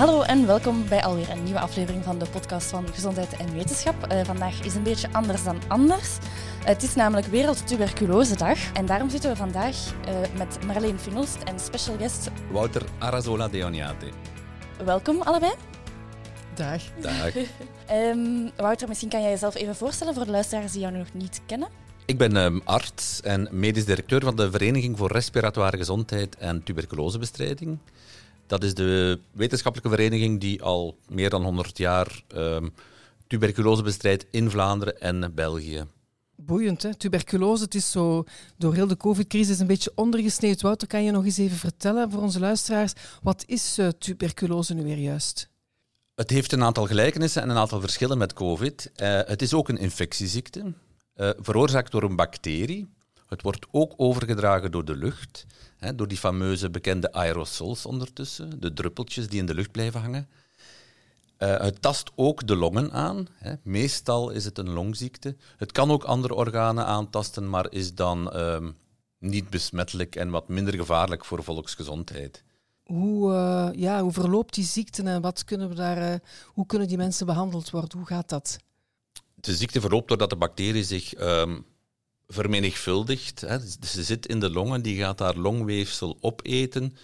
Hallo en welkom bij alweer een nieuwe aflevering van de podcast van Gezondheid en Wetenschap. Eh, vandaag is een beetje anders dan anders. het is namelijk Wereld Tuberculosedag en daarom zitten we vandaag uh, met Marleen Finolst en special guest Wouter Arazola Deoniate. Welkom allebei. Dag. Dag. um, Wouter, misschien kan jij jezelf even voorstellen voor de luisteraars die jou nog niet kennen. Ik ben um, arts en medisch directeur van de Vereniging voor Respiratoire Gezondheid en Tuberculosebestrijding. Dat is de wetenschappelijke vereniging die al meer dan 100 jaar um, tuberculose bestrijdt in Vlaanderen en België. Boeiend, hè? Tuberculose, het is zo door heel de covid-crisis een beetje ondergesneeuwd. Wouter, kan je nog eens even vertellen voor onze luisteraars, wat is uh, tuberculose nu weer juist? Het heeft een aantal gelijkenissen en een aantal verschillen met COVID. Uh, het is ook een infectieziekte, uh, veroorzaakt door een bacterie. Het wordt ook overgedragen door de lucht, hè, door die fameuze bekende aerosols ondertussen, de druppeltjes die in de lucht blijven hangen. Uh, het tast ook de longen aan. Hè. Meestal is het een longziekte. Het kan ook andere organen aantasten, maar is dan um, niet besmettelijk en wat minder gevaarlijk voor volksgezondheid. Hoe, uh, ja, hoe verloopt die ziekte en wat kunnen we daar, uh, hoe kunnen die mensen behandeld worden? Hoe gaat dat? De ziekte verloopt doordat de bacterie zich um, vermenigvuldigt. Hè. Ze zit in de longen, die gaat haar longweefsel opeten.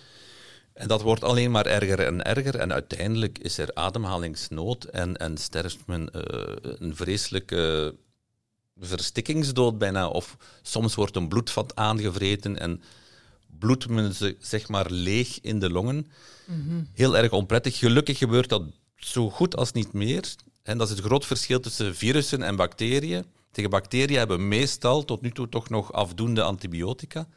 En dat wordt alleen maar erger en erger. En uiteindelijk is er ademhalingsnood en, en sterft men uh, een vreselijke verstikkingsdood bijna. Of soms wordt een bloedvat aangevreten en bloedt men ze zeg maar leeg in de longen. Mm-hmm. Heel erg onprettig. Gelukkig gebeurt dat zo goed als niet meer. En dat is het groot verschil tussen virussen en bacteriën. Tegen bacteriën hebben meestal tot nu toe toch nog afdoende antibiotica.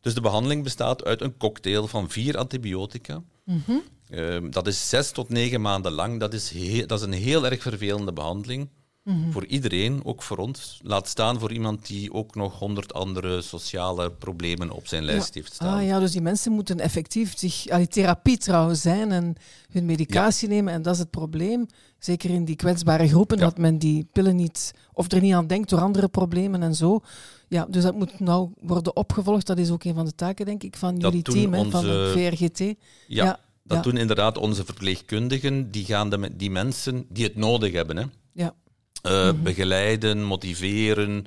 Dus de behandeling bestaat uit een cocktail van vier antibiotica. Mm-hmm. Uh, dat is zes tot negen maanden lang. Dat is, dat is een heel erg vervelende behandeling. Mm-hmm. Voor iedereen, ook voor ons. Laat staan voor iemand die ook nog honderd andere sociale problemen op zijn lijst ja. heeft staan. Ah, ja, dus die mensen moeten effectief zich, allee, therapie trouwens zijn en hun medicatie ja. nemen. En dat is het probleem. Zeker in die kwetsbare groepen, ja. dat men die pillen niet, of er niet aan denkt door andere problemen en zo. Ja, dus dat moet nou worden opgevolgd. Dat is ook een van de taken, denk ik, van dat jullie team, onze... van de VRGT. Ja, dat doen inderdaad onze verpleegkundigen. Die gaan de, die mensen die het nodig hebben, hè, ja. Uh, mm-hmm. begeleiden, motiveren,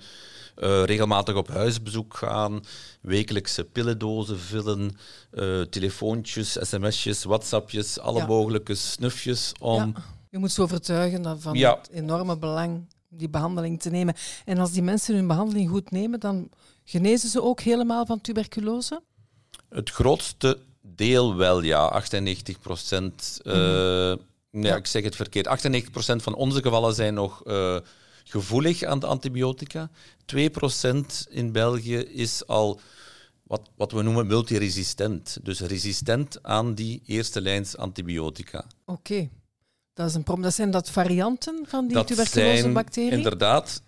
uh, regelmatig op huisbezoek gaan, wekelijkse pillendozen vullen, uh, telefoontjes, sms'jes, whatsappjes, alle ja. mogelijke snufjes om... Je moet ze overtuigen van het enorme belang die behandeling te nemen. En als die mensen hun behandeling goed nemen, dan genezen ze ook helemaal van tuberculose? Het grootste deel wel, ja. 98 procent. Mm-hmm. Ja. ik zeg het verkeerd. 98 procent van onze gevallen zijn nog uh, gevoelig aan de antibiotica. 2 procent in België is al wat, wat we noemen multiresistent. Dus resistent aan die eerste lijns antibiotica. Oké. Okay. Dat, is een probleem. dat zijn dat varianten van die tuberculosebacteriën? Inderdaad,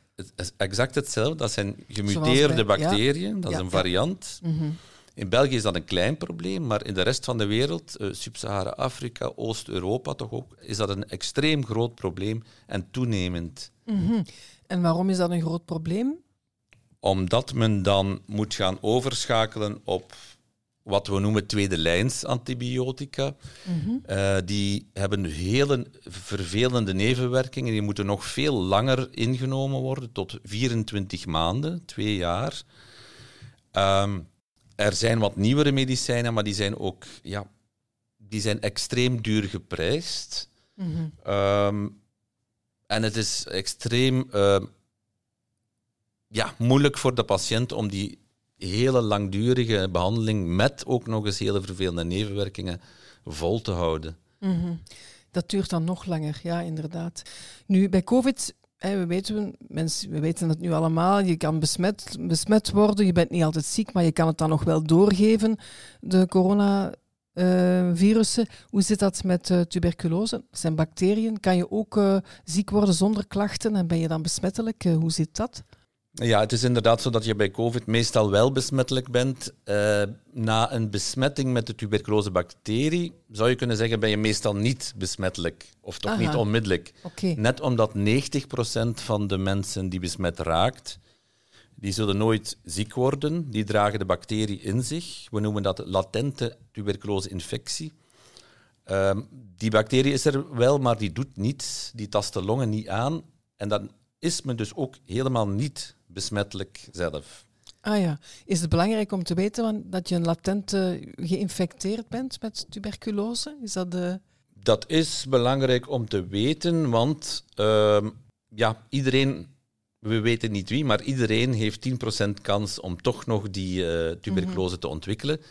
exact hetzelfde. Dat zijn gemuteerde bij, bacteriën, ja. dat ja, is een variant. Ja. Mm-hmm. In België is dat een klein probleem, maar in de rest van de wereld, uh, Sub-Sahara-Afrika, Oost-Europa toch ook, is dat een extreem groot probleem en toenemend. Mm-hmm. En waarom is dat een groot probleem? Omdat men dan moet gaan overschakelen op wat we noemen tweede lijns antibiotica. Mm-hmm. Uh, die hebben hele vervelende nevenwerkingen. Die moeten nog veel langer ingenomen worden, tot 24 maanden, twee jaar. Um, er zijn wat nieuwere medicijnen, maar die zijn ook ja, die zijn extreem duur geprijsd. Mm-hmm. Um, en het is extreem uh, ja, moeilijk voor de patiënt om die hele langdurige behandeling met ook nog eens hele vervelende nevenwerkingen vol te houden. Mm-hmm. Dat duurt dan nog langer, ja, inderdaad. Nu, bij COVID, we, weten, mensen, we weten het nu allemaal, je kan besmet, besmet worden, je bent niet altijd ziek, maar je kan het dan nog wel doorgeven, de coronavirussen. Hoe zit dat met uh, tuberculose? Dat zijn bacteriën. Kan je ook uh, ziek worden zonder klachten en ben je dan besmettelijk? hoe zit dat? Ja, het is inderdaad zo dat je bij COVID meestal wel besmettelijk bent. Uh, na een besmetting met de tuberculosebacterie zou je kunnen zeggen ben je meestal niet besmettelijk. Of toch Aha. niet onmiddellijk. Okay. Net omdat 90% van de mensen die besmet raakt, die zullen nooit ziek worden. Die dragen de bacterie in zich. We noemen dat latente tuberculose-infectie. Ehm, die bacterie is er wel, maar die doet niets. Die tast de longen niet aan. En dan is men dus ook helemaal niet besmettelijk zelf. Ah ja, is het belangrijk om te weten dat je een latent geïnfecteerd bent met tuberculose? Is dat de... Dat is belangrijk om te weten, want ehm, ja, iedereen, we weten niet wie, maar iedereen heeft 10% kans om toch nog die uh, tuberculose te ontwikkelen.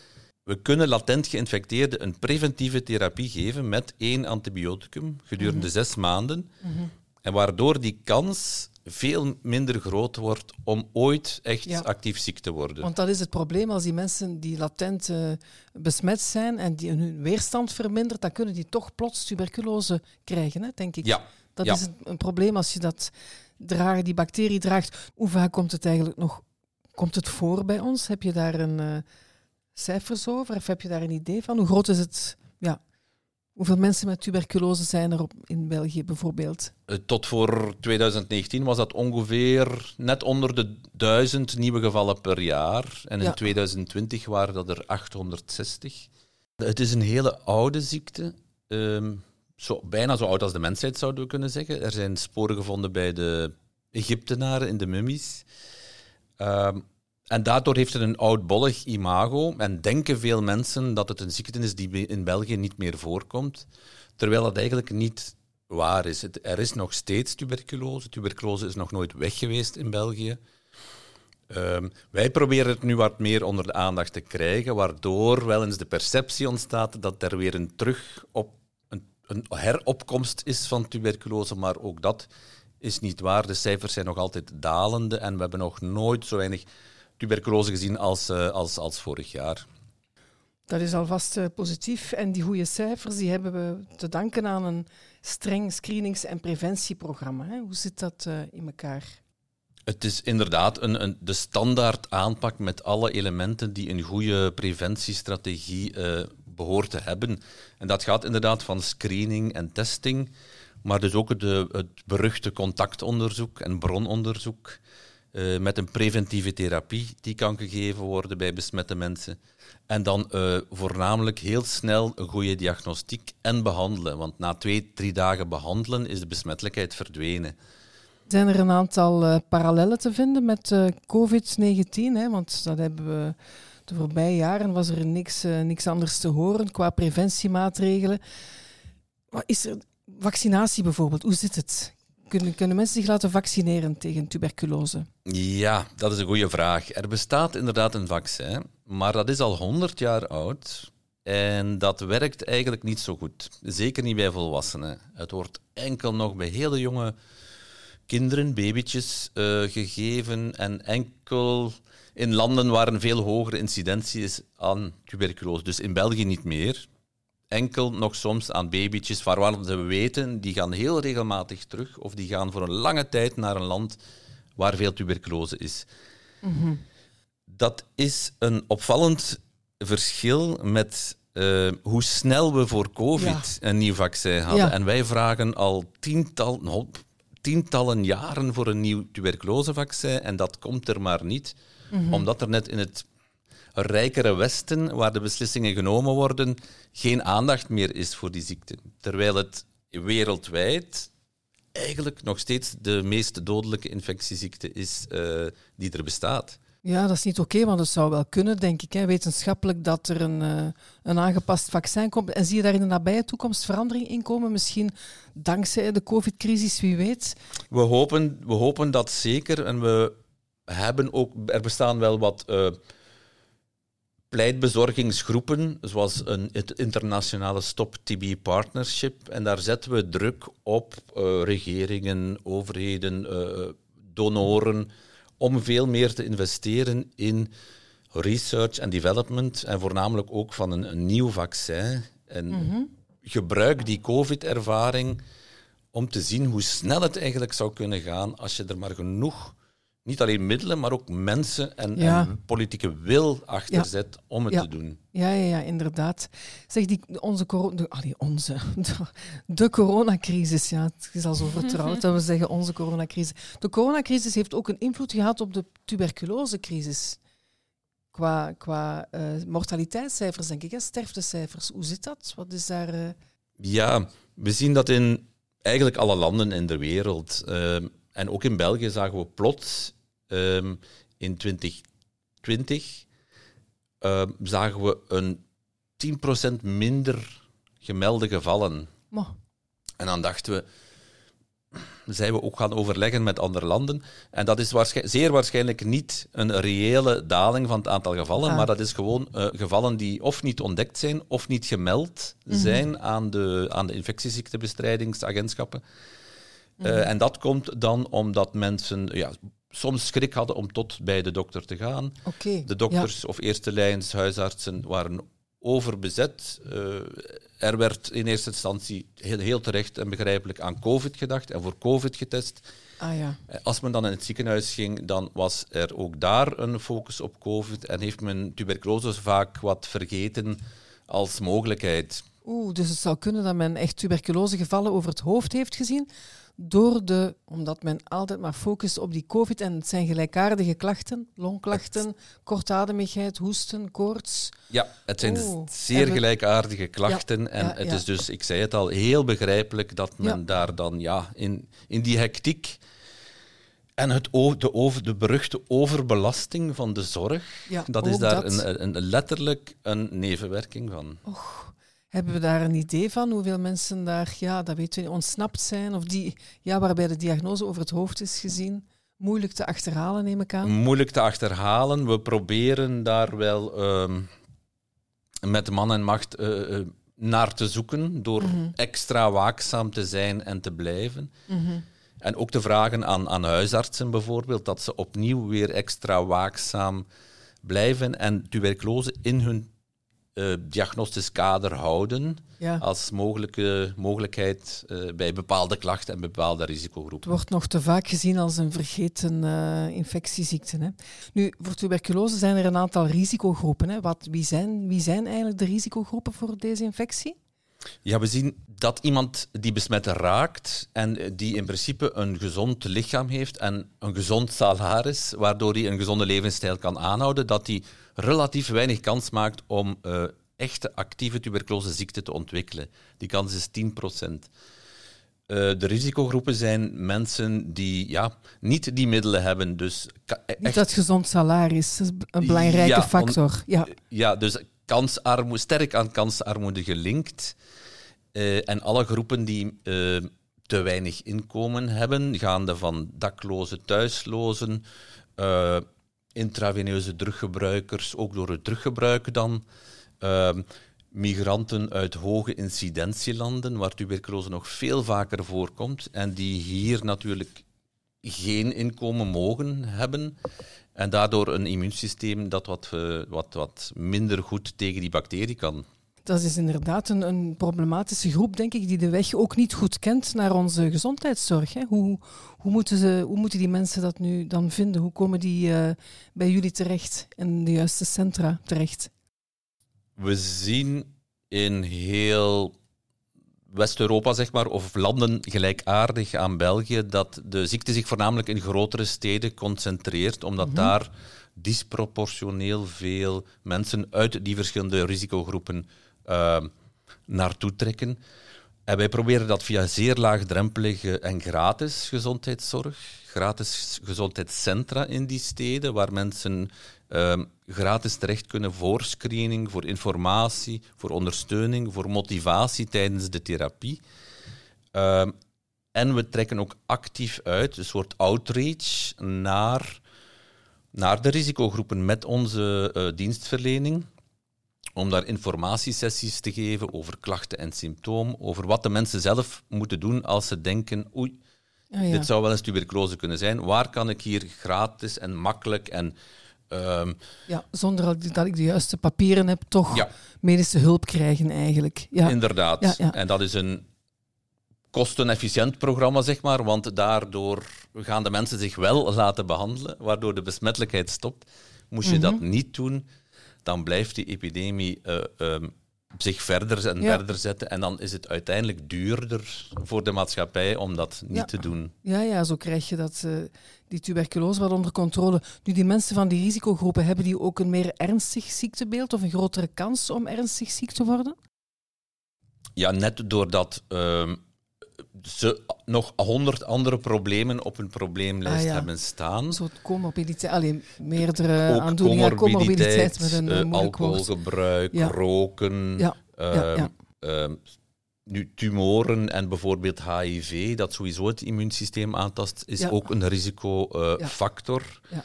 We kunnen latent geïnfecteerden een preventieve therapie geven met één antibioticum gedurende mhm. zes maanden. Mhm. En waardoor die kans veel minder groot wordt om ooit echt actief ziek te worden. Want dat is het probleem. Als die mensen die latent uh, besmet zijn en die hun weerstand vermindert, dan kunnen die toch plots tuberculose krijgen, hè, denk ik. Ja. Dat is een, een, probleem als je dat dragen, die bacterie draagt. Hoe vaak komt het eigenlijk nog komt het voor bij ons? Heb je daar een uh, cijfers over? Of heb je daar een idee van? Hoe groot is het? Ja, Hoeveel mensen met tuberculose zijn er op, in België bijvoorbeeld? Eh, tot voor 2019 was dat ongeveer net onder de duizend nieuwe gevallen per jaar. En in 2020 waren dat er 860. Het is een hele oude ziekte. Ehm, zo, bijna zo oud als de mensheid zouden we kunnen zeggen. Er zijn sporen gevonden bij de Egyptenaren in de mummies. Um, en daardoor heeft het een oudbollig imago en denken veel mensen dat het een ziekte is die in België niet meer voorkomt, terwijl dat eigenlijk niet waar is. er is nog steeds tuberculose. Tuberculose is nog nooit weg geweest in België. Ehm, wij proberen het nu wat meer onder de aandacht te krijgen, waardoor wel eens de perceptie ontstaat dat er weer een terug op een, een heropkomst is van tuberculose, maar ook dat is niet waar. De cijfers zijn nog altijd dalende en we hebben nog nooit zo weinig tuberculose gezien als, uh, als, als vorig jaar. Dat is alvast uh, positief. En die goede cijfers die hebben we te danken aan een streng screenings- en preventieprogramma. Hè? Hoe zit dat uh, in elkaar? Het is inderdaad een, een, de standaard aanpak met alle elementen die een goede preventiestrategie uh, behoort te hebben. En dat gaat inderdaad van screening en testing, maar dus ook de, het beruchte contactonderzoek en brononderzoek. Uh, met een preventieve therapie die kan gegeven worden bij besmette mensen. En dan uh, voornamelijk heel snel een goede diagnostiek en behandelen. Want na twee, drie dagen behandelen is de besmettelijkheid verdwenen. Zijn er een aantal uh, parallellen te vinden met COVID-19? Want dat hebben we de voorbije jaren was er niks, niks anders te horen qua preventiemaatregelen. Is er vaccinatie bijvoorbeeld? Hoe zit het? Kunnen, mensen zich laten vaccineren tegen tuberculose? Ja, dat is een goede vraag. Er bestaat inderdaad een vaccin, maar dat is al 100 jaar oud. En dat werkt eigenlijk niet zo goed. Zeker niet bij volwassenen. Het wordt enkel nog bij hele jonge kinderen, babytjes, uh, gegeven. En enkel in landen waar een veel hogere incidentie is aan tuberculose. Dus in België niet meer enkel nog soms aan babytjes waarvan we weten, die gaan heel regelmatig terug of die gaan voor een lange tijd naar een land waar veel tuberculose is. Mhm. Dat is een opvallend verschil met uh, hoe snel we voor COVID een nieuw vaccin hadden. En wij vragen al tiental, nou, tientallen jaren voor een nieuw tuberculosevaccin en dat komt er maar niet. Mhm. Omdat er net in het rijkere Westen, waar de beslissingen genomen worden, geen aandacht meer is voor die ziekte. Terwijl het wereldwijd eigenlijk nog steeds de meest dodelijke infectieziekte is uh, die er bestaat. Ja, dat is niet oké, want het zou wel kunnen, denk ik, hè, wetenschappelijk, dat er een, uh, een aangepast vaccin komt. En zie je daar in de nabije toekomst verandering in komen? Misschien dankzij de COVID-crisis, wie weet? We hopen, we hopen dat zeker. En we hebben ook, er bestaan wel wat uh, pleitbezorgingsgroepen, zoals een, het internationale Stop TB Partnership. En daar zetten we druk op uh, regeringen, overheden, uh, donoren, om veel meer te investeren in research en development en voornamelijk ook van een, een nieuw vaccin. En mhm. gebruik die COVID-ervaring om te zien hoe snel het eigenlijk zou kunnen gaan als je er maar genoeg niet alleen middelen, maar ook mensen en, en politieke wil achter zet om het te doen. Ja, ja, ja, inderdaad. Zeg, die, onze, de, allee, onze, de, de, coronacrisis, ja, het is al zo vertrouwd dat we zeggen onze coronacrisis. De coronacrisis heeft ook een invloed gehad op de tuberculosecrisis. Qua, qua uh, mortaliteitscijfers, denk ik, hè, sterftecijfers. Hoe zit dat? Wat is daar... Uh... Ja, we zien dat in eigenlijk alle landen in de wereld. Ehm, en ook in België zagen we plots ehm, in 2020 ehm, zagen we een 10% minder gemelde gevallen. En dan dachten we, zijn we ook gaan overleggen met andere landen. En dat is zeer waarschijnlijk niet een reële daling van het aantal gevallen, ah. maar dat is gewoon uh, gevallen die of niet ontdekt zijn of niet gemeld mhm. zijn aan, de, aan de infectieziektebestrijdingsagentschappen. Mm en dat komt dan omdat mensen ja, soms schrik hadden om tot bij de dokter te gaan. de dokters of eerste lijns huisartsen waren overbezet. Uh, er werd in eerste instantie heel, heel, terecht en begrijpelijk aan COVID gedacht en voor COVID getest. Ah, ja. Eh, als men dan in het ziekenhuis ging, dan was er ook daar een focus op COVID en heeft men tuberculose vaak wat vergeten als mogelijkheid. Oeh, dus het zou kunnen dat men echt tuberculosegevallen over het hoofd heeft gezien, door de, omdat men altijd maar focust op die COVID en het zijn gelijkaardige klachten, longklachten, kortademigheid, hoesten, koorts. Ja, het zijn oh, zeer gelijkaardige klachten en het is dus, ik zei het al, heel begrijpelijk dat men daar dan ja, in, in die hectiek en het, de, over, de beruchte overbelasting van de zorg, dat is daar Een, een, letterlijk een nevenwerking van. Och. Hebben we daar een idee van hoeveel mensen daar, ja, dat weten we, ontsnapt zijn? Of die, ja, waarbij de diagnose over het hoofd is gezien? Moeilijk te achterhalen, neem ik aan. Moeilijk te achterhalen. We proberen daar wel uh, met man en macht uh, naar te zoeken door mhm. extra waakzaam te zijn en te blijven. Mhm. En ook te vragen aan, aan huisartsen bijvoorbeeld dat ze opnieuw weer extra waakzaam blijven en tuberculose in hun uh, diagnostisch kader houden als mogelijke, mogelijkheid uh, bij bepaalde klachten en bepaalde risicogroepen. Het wordt nog te vaak gezien als een vergeten uh, infectieziekte. Hè. Nu, voor tuberculose zijn er een aantal risicogroepen. Hè. Wat, wie, zijn, wie zijn eigenlijk de risicogroepen voor deze infectie? Ja, we zien dat iemand die besmet raakt en die in principe een gezond lichaam heeft en een gezond salaris, waardoor hij een gezonde levensstijl kan aanhouden, dat hij relatief weinig kans maakt om uh, echte actieve tuberculoseziekte te ontwikkelen. Die kans is 10 procent. Uh, de risicogroepen zijn mensen die ja, niet die middelen hebben. Dus echt... Niet dat gezond salaris, is een belangrijke factor. ja. ja, dus sterk aan kansarmoede gelinkt. Uh, en alle groepen die uh, te weinig inkomen hebben, gaande van daklozen, thuislozen, uh, intraveneuze druggebruikers, ook door het druggebruik dan, migranten uit hoge incidentielanden, waar tuberculose nog veel vaker voorkomt en die hier natuurlijk geen inkomen mogen hebben. En daardoor een immuunsysteem dat wat, wat, wat minder goed tegen die bacterie kan dat is inderdaad een, een, problematische groep, denk ik, die de weg ook niet goed kent naar onze gezondheidszorg. Hè. Hoe, hoe, moeten ze, hoe moeten die mensen dat nu dan vinden? Hoe komen die uh, bij jullie terecht, in de juiste centra terecht? We zien in heel West-Europa, zeg maar, of landen gelijkaardig aan België, dat de ziekte zich voornamelijk in grotere steden concentreert, omdat mhm. daar disproportioneel veel mensen uit die verschillende risicogroepen uh, naartoe trekken. En wij proberen dat via zeer laagdrempelige en gratis gezondheidszorg, gratis gezondheidscentra in die steden, waar mensen uh, gratis terecht kunnen voor screening, voor informatie, voor ondersteuning, voor motivatie tijdens de therapie. Uh, en we trekken ook actief uit, een soort outreach naar, naar de risicogroepen met onze uh, dienstverlening om daar informatiesessies te geven over klachten en symptomen, over wat de mensen zelf moeten doen als ze denken, oei, oh dit zou wel eens tuberculose kunnen zijn. Waar kan ik hier gratis en makkelijk en... Ehm, ja, zonder dat ik de juiste papieren heb, toch medische hulp krijgen eigenlijk. Ja. Inderdaad. En dat is een kostenefficiënt programma, zeg maar, want daardoor gaan de mensen zich wel laten behandelen, waardoor de besmettelijkheid stopt. Moest je dat mhm. niet doen, dan blijft die epidemie uh, um, zich verder en verder zetten. En dan is het uiteindelijk duurder voor de maatschappij om dat niet te doen. Ja, ja, zo krijg je dat, uh, die tuberculose wat onder controle. Nu, die mensen van die risicogroepen, hebben die ook een meer ernstig ziektebeeld of een grotere kans om ernstig ziek te worden? Ja, net doordat ehm, ze nog honderd andere problemen op hun probleemlijst Ah, ja. hebben staan. Een soort comorbiditeit, alleen meerdere Ook aandoeningen. comorbiditeit, met een eh, eh, alcoholgebruik, Ja. roken, Ja, ehm, ehm, nu, tumoren en bijvoorbeeld HIV, dat sowieso het immuunsysteem aantast, is Ja. ook een risicofactor. Ja.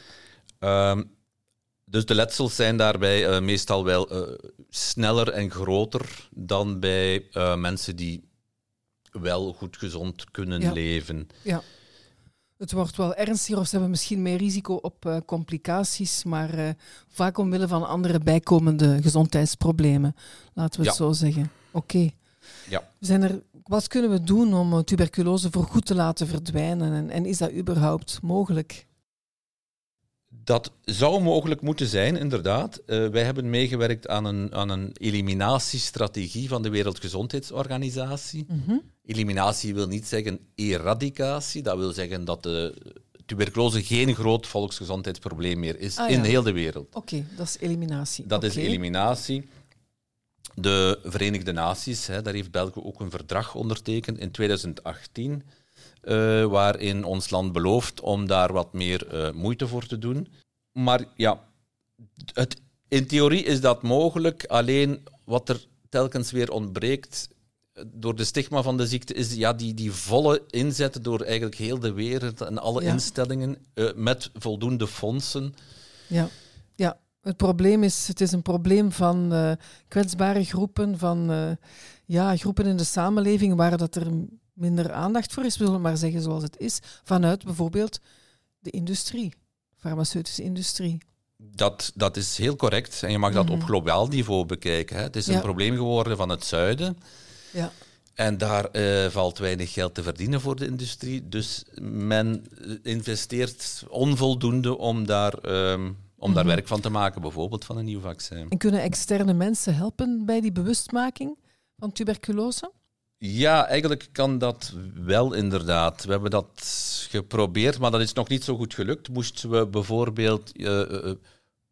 Ehm, dus de letsels zijn daarbij eh, meestal wel sneller en groter dan bij mensen die wel goed gezond kunnen Ja. leven. Ja. Het wordt wel ernstiger of ze hebben misschien meer risico op eh, complicaties, maar eh, vaak omwille van andere bijkomende gezondheidsproblemen. Laten we het zo zeggen. Oké. Ja. Zijn er, wat kunnen we doen om eh, tuberculose voor goed te laten verdwijnen? En, en is dat überhaupt mogelijk? Dat zou mogelijk moeten zijn, inderdaad. Wij hebben meegewerkt aan een, aan een eliminatiestrategie van de Wereldgezondheidsorganisatie. Mhm. Eliminatie wil niet zeggen eradicatie. Dat wil zeggen dat de tuberculose geen groot volksgezondheidsprobleem meer is Ah, ja. in heel de wereld. Oké, dat is eliminatie. Dat is eliminatie. De Verenigde Naties, hè, daar heeft België ook een verdrag ondertekend in 2018, eh, waarin ons land belooft om daar wat meer eh, moeite voor te doen. Maar ja, het, in theorie is dat mogelijk, alleen wat er telkens weer ontbreekt door de stigma van de ziekte is ja, die, die volle inzet door eigenlijk heel de wereld en alle Ja. instellingen eh, met voldoende fondsen. Ja. ja, het probleem is, het is een probleem van eh, kwetsbare groepen, van eh, ja, groepen in de samenleving waar dat er minder aandacht voor is, we zullen maar zeggen zoals het is, vanuit bijvoorbeeld de industrie, farmaceutische industrie. Dat, dat is heel correct. En je mag dat Mhm. op globaal niveau bekijken. Hè. Het is Ja. een probleem geworden van het zuiden. Ja, En daar eh, valt weinig geld te verdienen voor de industrie. Dus men eh, investeert onvoldoende om daar, ehm, om daar Mhm. werk van te maken, bijvoorbeeld van een nieuw vaccin. en kunnen externe mensen helpen bij die bewustmaking van tuberculose? Ja, eigenlijk kan dat wel inderdaad. We hebben dat geprobeerd, maar dat is nog niet zo goed gelukt. Moesten we bijvoorbeeld eh,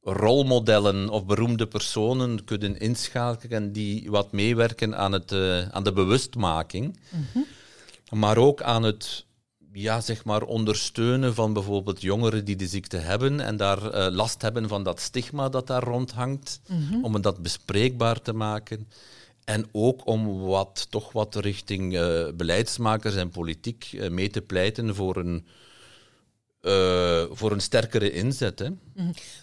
rolmodellen of beroemde personen kunnen inschakelen die wat meewerken aan, het, eh, aan de bewustmaking, maar ook aan het ja, zeg maar ondersteunen van bijvoorbeeld jongeren die de ziekte hebben en daar eh, last hebben van dat stigma dat daar rondhangt, om dat bespreekbaar te maken. En ook om wat, toch wat richting eh, beleidsmakers en politiek mee te pleiten voor een, eh, voor een sterkere inzet. Hè.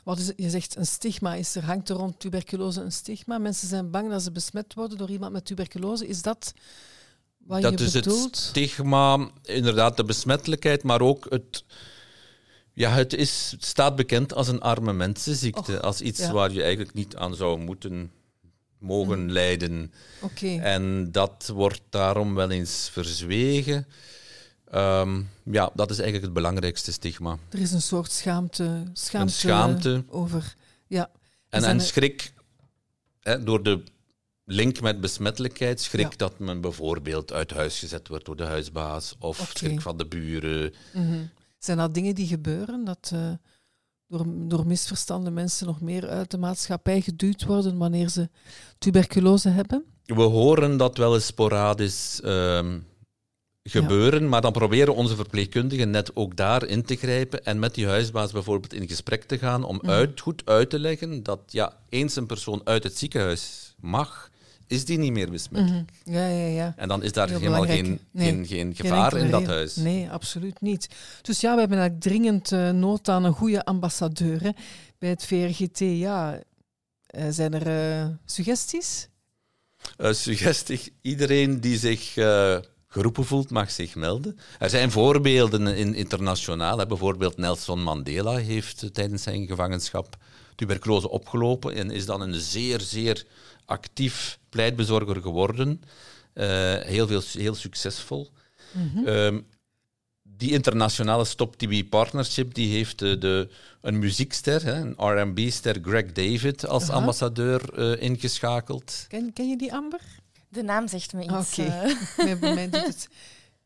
Wat is, je zegt een stigma, is er, hangt er rond tuberculose een stigma? Mensen zijn bang dat ze besmet worden door iemand met tuberculose. Is dat wat dat je is het bedoelt? stigma, inderdaad de besmettelijkheid, maar ook het... Ja, het, is, het staat bekend als een arme mensenziekte, Och, als iets ja. waar je eigenlijk niet aan zou moeten mogen lijden. Oké. En dat wordt daarom wel eens verzwegen. Ehm, ja, dat is eigenlijk het belangrijkste stigma. Er is een soort schaamte, schaamte, schaamte. over. Ja. En, schrik, hè, door de link met besmettelijkheid, schrik Ja. dat men bijvoorbeeld uit huis gezet wordt door de huisbaas, of schrik van de buren. Mhm. Zijn dat dingen die gebeuren? Dat eh, door, door misverstanden mensen nog meer uit de maatschappij geduwd worden wanneer ze tuberculose hebben? We horen dat wel eens sporadisch ehm, gebeuren, maar dan proberen onze verpleegkundigen net ook daar in te grijpen en met die huisbaas bijvoorbeeld in gesprek te gaan om Mhm. uit, goed uit te leggen dat ja, eens een persoon uit het ziekenhuis mag, is die niet meer besmet. Mhm. Ja, ja, ja. En dan is daar Heel helemaal geen, Nee, geen, geen gevaar in dat huis. Nee, absoluut niet. Dus ja, we hebben eigenlijk dringend eh, nood aan een goede ambassadeur hè. bij het VRGT. Ja, eh, zijn er eh, suggesties? Suggestie, iedereen die zich geroepen voelt, mag zich melden. Er zijn voorbeelden in, internationaal. Hè. Bijvoorbeeld Nelson Mandela heeft tijdens zijn gevangenschap tuberculose opgelopen en is dan een zeer, zeer actief pleitbezorger geworden. Eh, heel, veel, heel succesvol. Ehm, die internationale Stop TB Partnership die heeft eh, de, een muziekster, hè, een R&B-ster Greg David, als ambassadeur eh, ingeschakeld. Ken, ken je die, Amber? De naam zegt me iets. Oké. eh. Nee, bij mij doet het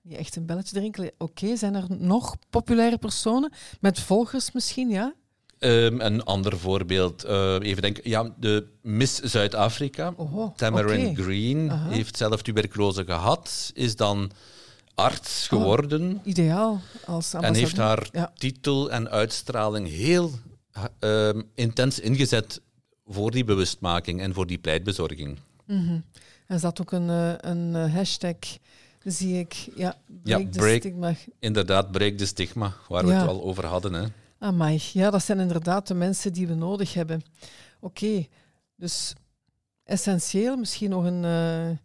niet echt een belletje drinken. Oké, zijn er nog populaire personen? Met volgers misschien, ja? Ehm, een ander voorbeeld, uh, even denken, ja, de Miss Zuid-Afrika, Oh, Tamarin. Green, heeft zelf tuberculose gehad, is dan arts geworden Ideaal als en heeft ambassadeur. haar Ja. titel en uitstraling heel ehm, intens ingezet voor die bewustmaking en voor die pleitbezorging. Mhm. Er zat ook een, eh, een eh, hashtag, zie ik. Ja, break Ja, break- stigma. Inderdaad, breek de stigma, waar we Ja. het al over hadden. Hè. Amai, ja, dat zijn inderdaad de mensen die we nodig hebben. Oké, dus essentieel, misschien nog een eh,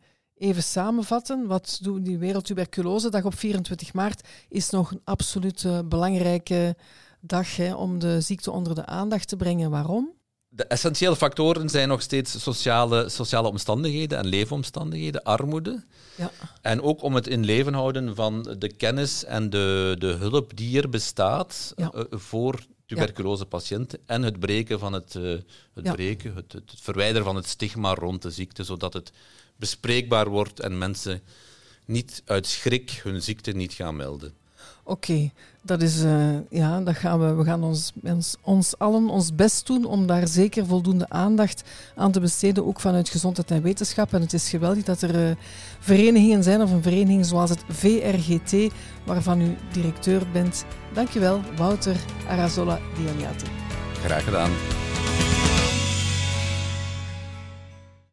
even samenvatten. Wat doen die Wereldtuberculosedag op 24 maart is nog een absoluut belangrijke dag hè, om de ziekte onder de aandacht te brengen. Waarom? De essentiële factoren zijn nog steeds sociale, sociale omstandigheden en leefomstandigheden, armoede. Ja. En ook om het in leven houden van de kennis en de, de hulp die er bestaat Ja. eh, voor tuberculosepatiënten en het breken van het, eh, het, Ja. breken, het, het verwijderen van het stigma rond de ziekte, zodat het bespreekbaar wordt en mensen niet uit schrik hun ziekte niet gaan melden. Oké, dat is, eh, ja, dat gaan we, we gaan ons, ons, allen ons best doen om daar zeker voldoende aandacht aan te besteden, ook vanuit gezondheid en wetenschap. En het is geweldig dat er eh, verenigingen zijn, of een vereniging zoals het VRGT, waarvan u directeur bent. Dankjewel, Wouter Arazola Dianiati. Graag gedaan.